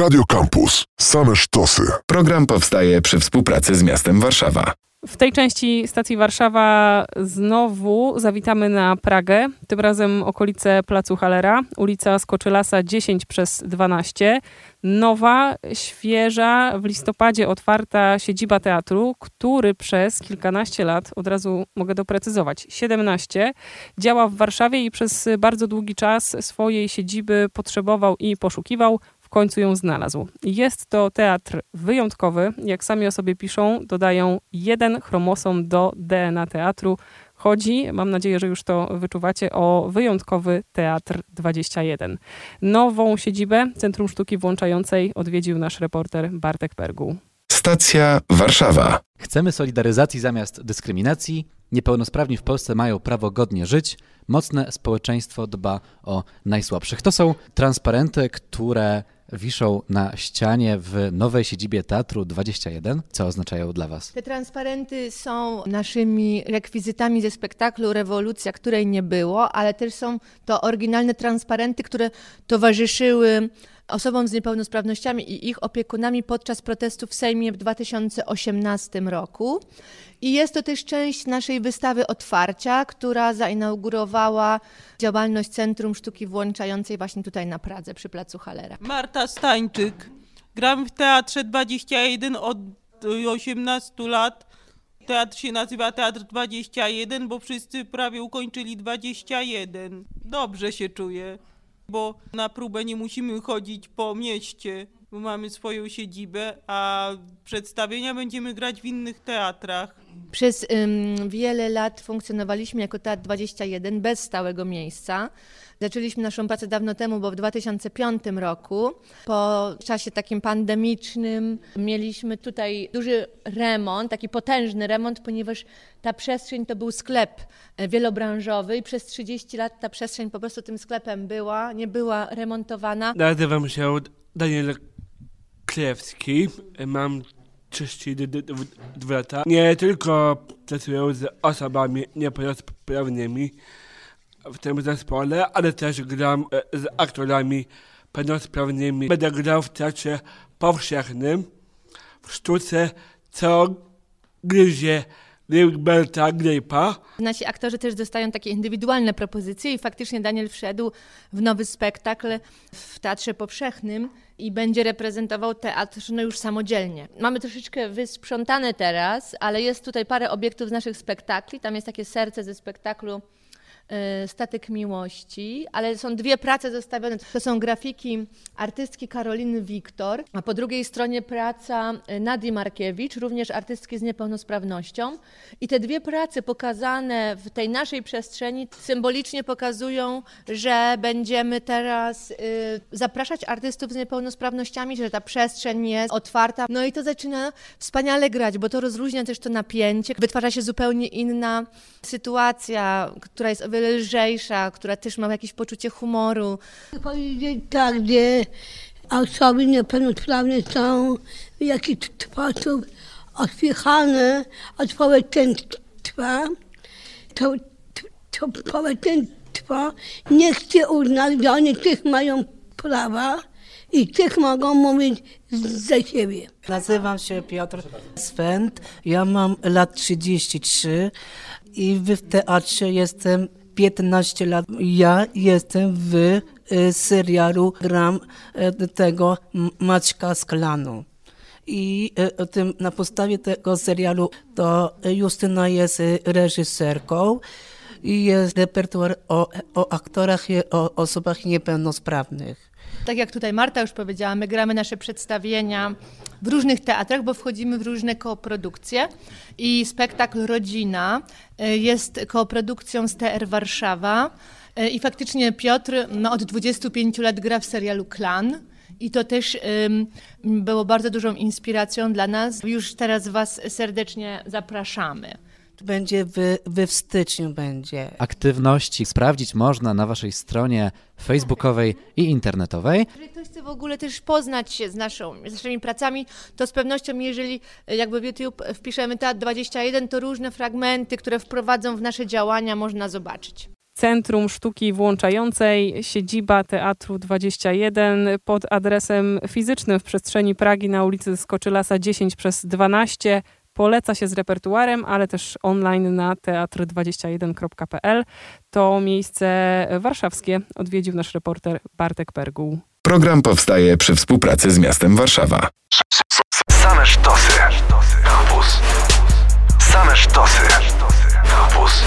Radio Campus. Same sztosy. Program powstaje przy współpracy z miastem Warszawa. W tej części stacji Warszawa znowu zawitamy na Pragę, tym razem okolice Placu Halera, ulica Skoczylasa 10 przez 12. Nowa, świeża, w listopadzie otwarta siedziba teatru, który przez kilkanaście lat, od razu mogę doprecyzować, 17, działa w Warszawie i przez bardzo długi czas swojej siedziby potrzebował i poszukiwał końcu ją znalazł. Jest to teatr wyjątkowy, jak sami o sobie piszą, dodają jeden chromosom do DNA teatru. Chodzi, mam nadzieję, że już to wyczuwacie, o wyjątkowy Teatr 21. Nową siedzibę Centrum Sztuki Włączającej odwiedził nasz reporter Bartek Perguł. Stacja Warszawa. Chcemy solidaryzacji zamiast dyskryminacji. Niepełnosprawni w Polsce mają prawo godnie żyć. Mocne społeczeństwo dba o najsłabszych. To są transparenty, które wiszą na ścianie w nowej siedzibie Teatru 21. Co oznaczają dla Was? Te transparenty są naszymi rekwizytami ze spektaklu Rewolucja, której nie było, ale też są to oryginalne transparenty, które towarzyszyły osobom z niepełnosprawnościami i ich opiekunami podczas protestu w Sejmie w 2018 roku. I jest to też część naszej wystawy otwarcia, która zainaugurowała działalność Centrum Sztuki Włączającej właśnie tutaj na Pradze przy Placu Halera. Marta Stańczyk. Gram w Teatrze 21 od 18 lat. Teatr się nazywa Teatr 21, bo wszyscy prawie ukończyli 21. Dobrze się czuję, bo na próbę nie musimy chodzić po mieście, bo mamy swoją siedzibę, a przedstawienia będziemy grać w innych teatrach. Przez ym, wiele lat funkcjonowaliśmy jako Teatr 21 bez stałego miejsca. Zaczęliśmy naszą pracę dawno temu, bo w 2005 roku, po czasie takim pandemicznym, mieliśmy tutaj duży remont, taki potężny remont, ponieważ ta przestrzeń to był sklep e, wielobranżowy i przez 30 lat ta przestrzeń po prostu tym sklepem była, nie była remontowana. Nazywam się Daniel Klewski, mam 32 lata. Nie tylko pracuję z osobami niepełnosprawnymi w tym zespole, ale też gram e, z aktorami pełnosprawnymi. Będę grał w teatrze powszechnym, w sztuce, co gryzie Gilberta Grape'a. Nasi aktorzy też dostają takie indywidualne propozycje i faktycznie Daniel wszedł w nowy spektakl w Teatrze Powszechnym i będzie reprezentował teatr no już samodzielnie. Mamy troszeczkę wysprzątane teraz, ale jest tutaj parę obiektów z naszych spektakli. Tam jest takie serce ze spektaklu Statek Miłości, ale są dwie prace zestawione. To są grafiki artystki Karoliny Wiktor, a po drugiej stronie praca y, Nadii Markiewicz, również artystki z niepełnosprawnością. I te dwie prace pokazane w tej naszej przestrzeni symbolicznie pokazują, że będziemy teraz y, zapraszać artystów z niepełnosprawnościami, że ta przestrzeń jest otwarta. No i to zaczyna wspaniale grać, bo to rozluźnia też to napięcie, wytwarza się zupełnie inna sytuacja, która jest o lżejsza, która też ma jakieś poczucie humoru. Powiedzieć tak, gdzie osoby niepełnosprawne są w jakiś sposób odpychane od społeczeństwa, to, to, to społeczeństwo nie chce uznać, że oni też mają prawa i też mogą mówić za siebie. Nazywam się Piotr Swęd, ja mam lat 33 i w teatrze jestem 15 lat. Ja jestem w y, serialu, gram y, tego Maćka z klanu. I y, tym, na podstawie tego serialu to Justyna jest reżyserką i jest repertuar o, o aktorach i o osobach niepełnosprawnych. Tak jak tutaj Marta już powiedziała, my gramy nasze przedstawienia w różnych teatrach, bo wchodzimy w różne kooprodukcje i spektakl Rodzina y, jest kooprodukcją z TR Warszawa y, i faktycznie Piotr no, od 25 lat gra w serialu Klan. I to też było bardzo dużą inspiracją dla nas. Już teraz Was serdecznie zapraszamy. Będzie w, we w styczniu będzie. Aktywności sprawdzić można na Waszej stronie facebookowej i internetowej. Jeżeli ktoś chce w ogóle też poznać się z, naszą, z naszymi pracami, to z pewnością, jeżeli e, jakby w YouTube wpiszemy Teatr 21, to różne fragmenty, które wprowadzą w nasze działania, można zobaczyć. Centrum Sztuki Włączającej, siedziba Teatru 21 pod adresem fizycznym w przestrzeni Pragi na ulicy Skoczylasa 10 przez 12. Poleca się z repertuarem, ale też online na teatr21.pl. To miejsce warszawskie odwiedził nasz reporter Bartek Perguł. Program powstaje przy współpracy z miastem Warszawa. Same sztosy. Campus. Same sztosy. Campus.